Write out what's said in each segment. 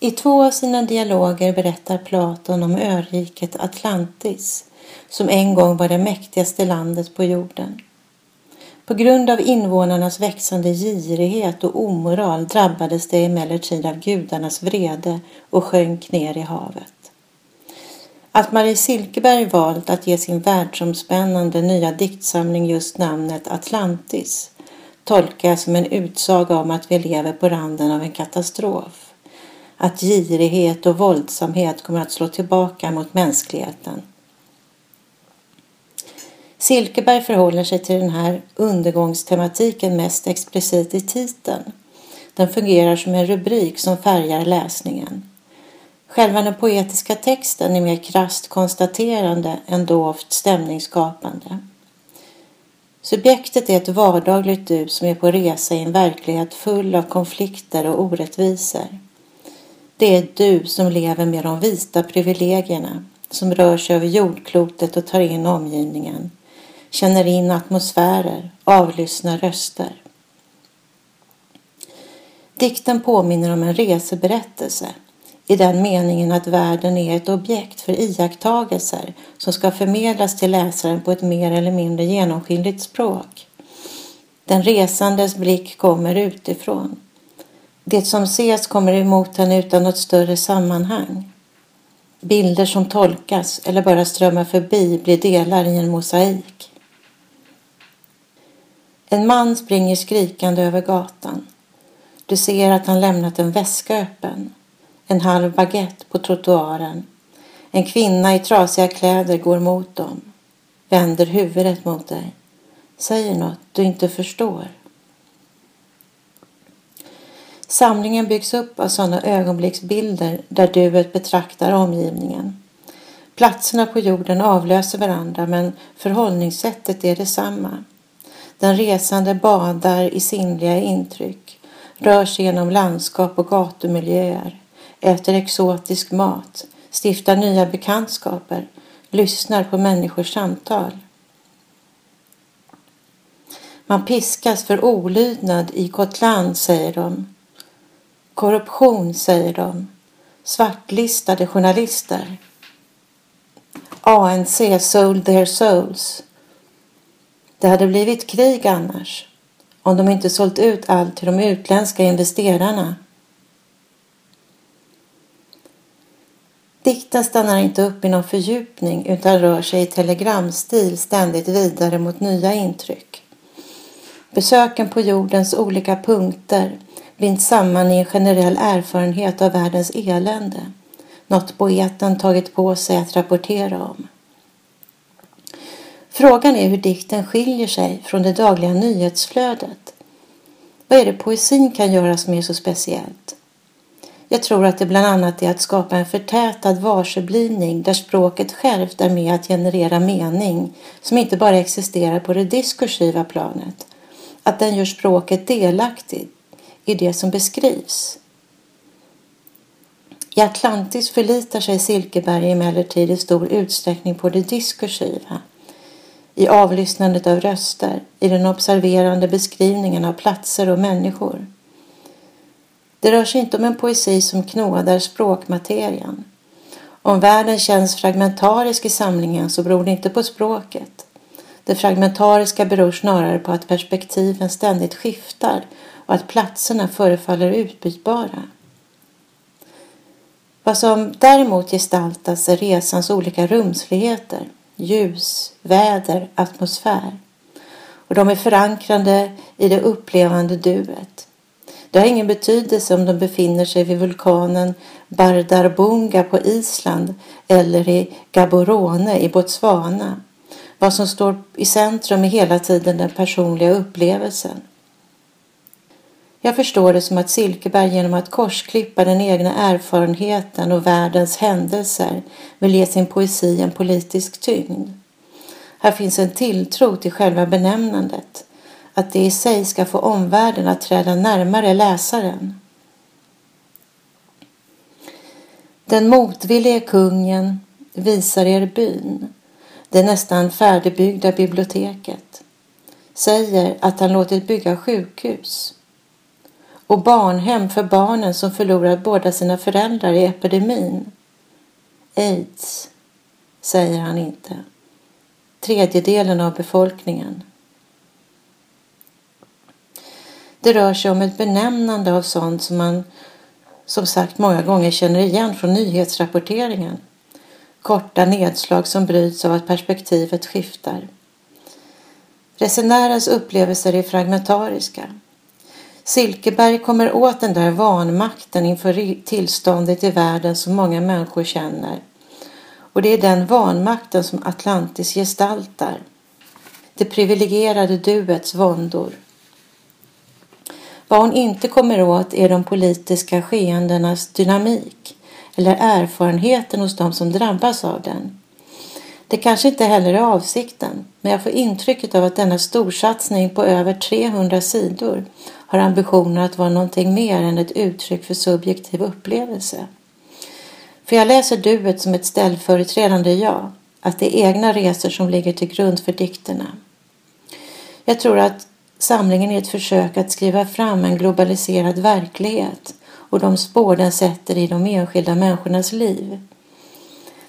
I två av sina dialoger berättar Platon om öriket Atlantis som en gång var det mäktigaste landet på jorden. På grund av invånarnas växande girighet och omoral drabbades det emellertid av gudarnas vrede och sjönk ner i havet. Att Marie Silkeberg valt att ge sin världsomspännande nya diktsamling just namnet Atlantis tolkar jag som en utsaga om att vi lever på randen av en katastrof. Att girighet och våldsamhet kommer att slå tillbaka mot mänskligheten. Silkeberg förhåller sig till den här undergångstematiken mest explicit i titeln. Den fungerar som en rubrik som färgar läsningen. Själva den poetiska texten är mer krast konstaterande än dovt stämningsskapande. Subjektet är ett vardagligt du som är på resa i en verklighet full av konflikter och orättvisor. Det är du som lever med de vita privilegierna, som rör sig över jordklotet och tar in omgivningen, känner in atmosfärer, avlyssnar röster. Dikten påminner om en reseberättelse i den meningen att världen är ett objekt för iakttagelser som ska förmedlas till läsaren på ett mer eller mindre genomskinligt språk. Den resandes blick kommer utifrån. Det som ses kommer emot henne utan något större sammanhang. Bilder som tolkas eller bara strömmar förbi blir delar i en mosaik. En man springer skrikande över gatan. Du ser att han lämnat en väska öppen en halv baguette på trottoaren. En kvinna i trasiga kläder går mot dem, vänder huvudet mot dig, säger något du inte förstår. Samlingen byggs upp av sådana ögonblicksbilder där duet betraktar omgivningen. Platserna på jorden avlöser varandra men förhållningssättet är detsamma. Den resande badar i sinnliga intryck, rör sig genom landskap och gatumiljöer, äter exotisk mat, stiftar nya bekantskaper, lyssnar på människors samtal. Man piskas för olydnad i Gotland, säger de. Korruption, säger de. Svartlistade journalister. ANC sold their souls. Det hade blivit krig annars om de inte sålt ut allt till de utländska investerarna. Dikten stannar inte upp i någon fördjupning utan rör sig i telegramstil ständigt vidare mot nya intryck. Besöken på jordens olika punkter binds samman i en generell erfarenhet av världens elände. Något poeten tagit på sig att rapportera om. Frågan är hur dikten skiljer sig från det dagliga nyhetsflödet. Vad är det poesin kan göra som är så speciellt? Jag tror att det bland annat är att skapa en förtätad varseblivning där språket självt är med att generera mening som inte bara existerar på det diskursiva planet. Att den gör språket delaktigt i det som beskrivs. I Atlantis förlitar sig Silkeberg emellertid i stor utsträckning på det diskursiva. I avlyssnandet av röster, i den observerande beskrivningen av platser och människor. Det rör sig inte om en poesi som knådar språkmaterian. Om världen känns fragmentarisk i samlingen så beror det inte på språket. Det fragmentariska beror snarare på att perspektiven ständigt skiftar och att platserna förefaller utbytbara. Vad som däremot gestaltas är resans olika rumsligheter, ljus, väder, atmosfär. Och de är förankrade i det upplevande duet. Det har ingen betydelse om de befinner sig vid vulkanen Bardarbunga på Island eller i Gaborone i Botswana. Vad som står i centrum är hela tiden den personliga upplevelsen. Jag förstår det som att Silkeberg genom att korsklippa den egna erfarenheten och världens händelser vill ge sin poesi en politisk tyngd. Här finns en tilltro till själva benämnandet att det i sig ska få omvärlden att träda närmare läsaren. Den motvillige kungen visar er byn, det nästan färdigbyggda biblioteket, säger att han låtit bygga sjukhus. och barnhem för barnen som förlorat båda sina föräldrar i epidemin. Aids, säger han inte. Tredjedelen av befolkningen. Det rör sig om ett benämnande av sånt som man som sagt många gånger känner igen från nyhetsrapporteringen. Korta nedslag som bryts av att perspektivet skiftar. Resenärens upplevelser är fragmentariska. Silkeberg kommer åt den där vanmakten inför tillståndet i världen som många människor känner. Och det är den vanmakten som Atlantis gestaltar. Det privilegierade duets våndor. Vad hon inte kommer åt är de politiska skeendenas dynamik eller erfarenheten hos de som drabbas av den. Det kanske inte heller är avsikten, men jag får intrycket av att denna storsatsning på över 300 sidor har ambitionen att vara någonting mer än ett uttryck för subjektiv upplevelse. För jag läser duet som ett ställföreträdande jag, att det är egna resor som ligger till grund för dikterna. Jag tror att samlingen är ett försök att skriva fram en globaliserad verklighet och de spår den sätter i de enskilda människornas liv.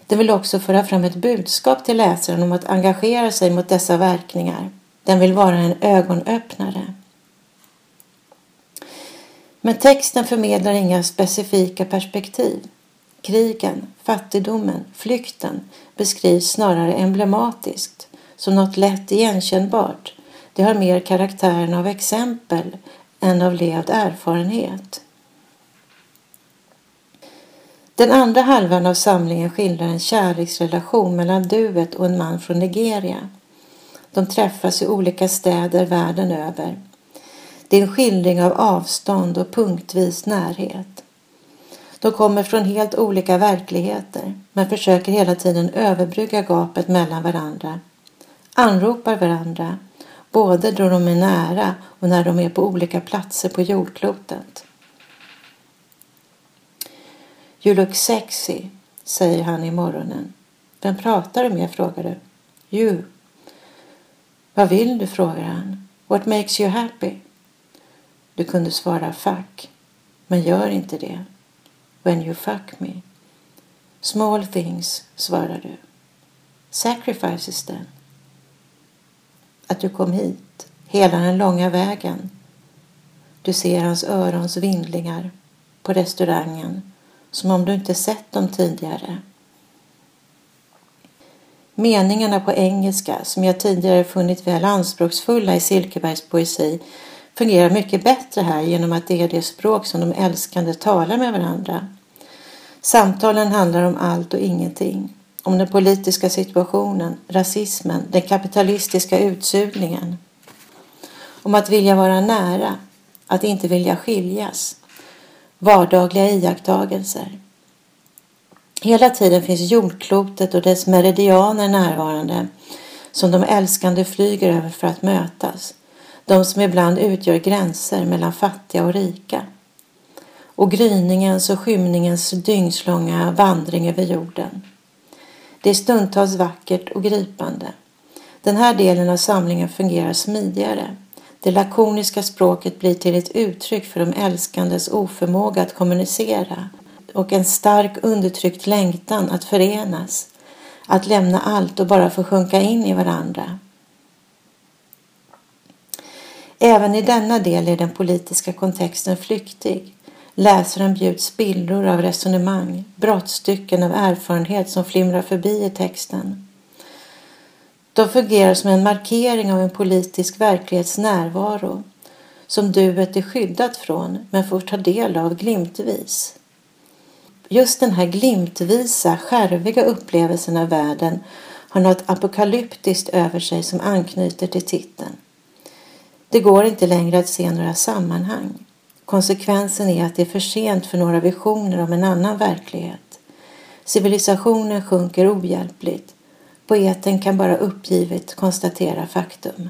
Den vill också föra fram ett budskap till läsaren om att engagera sig mot dessa verkningar. Den vill vara en ögonöppnare. Men texten förmedlar inga specifika perspektiv. Krigen, fattigdomen, flykten beskrivs snarare emblematiskt, som något lätt igenkännbart. Det har mer karaktären av exempel än av levd erfarenhet. Den andra halvan av samlingen skildrar en kärleksrelation mellan duet och en man från Nigeria. De träffas i olika städer världen över. Det är en skildring av avstånd och punktvis närhet. De kommer från helt olika verkligheter men försöker hela tiden överbrygga gapet mellan varandra. Anropar varandra både då de är nära och när de är på olika platser på jordklotet. You look sexy, säger han i morgonen. Vem pratar du med? frågar du. You. Vad vill du? frågar han. What makes you happy? Du kunde svara fuck, men gör inte det. When you fuck me. Small things, svarar du. Sacrifices then. Att du kom hit, hela den långa vägen. Du ser hans örons vindlingar på restaurangen som om du inte sett dem tidigare. Meningarna på engelska, som jag tidigare funnit väl anspråksfulla i Silkebergs poesi, fungerar mycket bättre här genom att det är det språk som de älskande talar med varandra. Samtalen handlar om allt och ingenting. Om den politiska situationen, rasismen, den kapitalistiska utsugningen. Om att vilja vara nära, att inte vilja skiljas. Vardagliga iakttagelser. Hela tiden finns jordklotet och dess meridianer närvarande som de älskande flyger över för att mötas de som ibland utgör gränser mellan fattiga och rika. Och gryningens och skymningens dygnslånga vandring över jorden. Det är stundtals vackert och gripande. Den här delen av samlingen fungerar smidigare. Det lakoniska språket blir till ett uttryck för de älskandes oförmåga att kommunicera och en stark undertryckt längtan att förenas, att lämna allt och bara få sjunka in i varandra. Även i denna del är den politiska kontexten flyktig. Läsaren bjuds spillror av resonemang, brottstycken av erfarenhet som flimrar förbi i texten. De fungerar som en markering av en politisk verklighets närvaro som duet är skyddat från men får ta del av glimtvis. Just den här glimtvisa, skärviga upplevelsen av världen har något apokalyptiskt över sig som anknyter till titeln. Det går inte längre att se några sammanhang. Konsekvensen är att det är för sent för några visioner om en annan verklighet. Civilisationen sjunker ohjälpligt. Poeten kan bara uppgivet konstatera faktum.